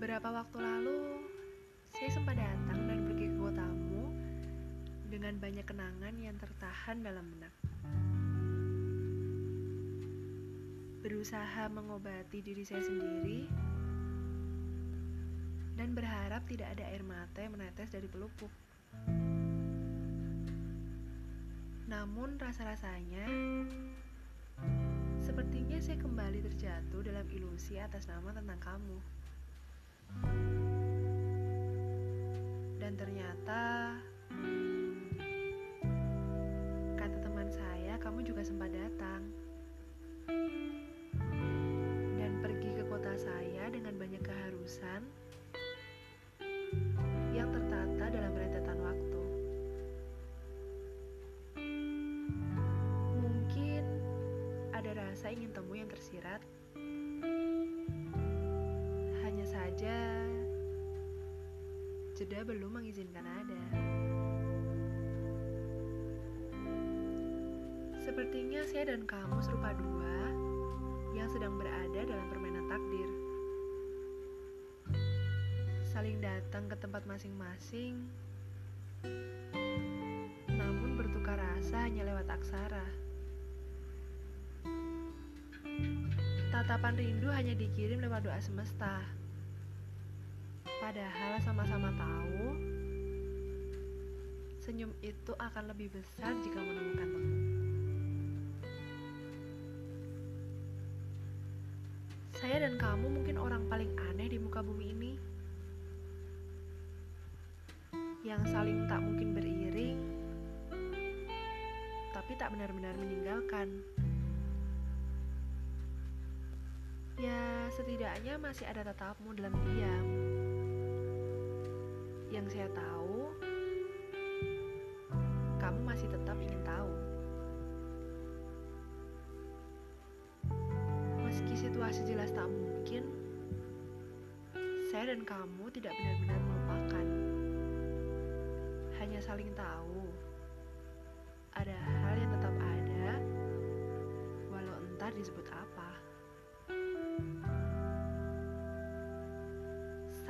lalu, saya sempat datang dan pergi ke kotamu dengan banyak kenangan yang tertahan dalam benak. Berusaha mengobati diri saya sendiri dan berharap tidak ada air mata yang menetes dari pelupuk. Namun rasa-rasanya sepertinya saya kembali terjatuh dalam ilusi atas nama tentang kamu. Dan ternyata kata teman saya kamu juga sempat datang. Dan pergi ke kota saya dengan banyak keharusan yang tertata dalam rentetan waktu. Mungkin ada rasa ingin temu yang tersirat. Jeda belum mengizinkan ada. Sepertinya saya dan kamu serupa dua yang sedang berada dalam permainan takdir. Saling datang ke tempat masing-masing, namun bertukar rasa hanya lewat aksara. Tatapan rindu hanya dikirim lewat doa semesta. Padahal sama-sama tahu senyum itu akan lebih besar jika menemukan temu. Saya dan kamu mungkin orang paling aneh di muka bumi ini. Yang saling tak mungkin beriring, tapi tak benar-benar meninggalkan. Ya, setidaknya masih ada tatapmu dalam diam. Yang saya tahu, kamu masih tetap ingin tahu. Meski situasi jelas tak mungkin, saya dan kamu tidak benar-benar melupakan. Hanya saling tahu, ada hal yang tetap ada, walau entah disebut apa.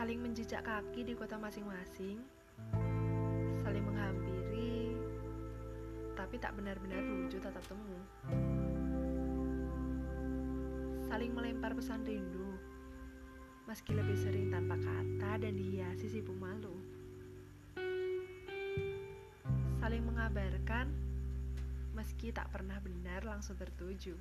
Saling menjejak kaki di kota masing-masing, saling menghampiri, tapi tak benar-benar wujud tatap temu. Saling melempar pesan rindu, meski lebih sering tanpa kata dan dihiasi sibuk malu. Saling mengabarkan, meski tak pernah benar langsung tertuju.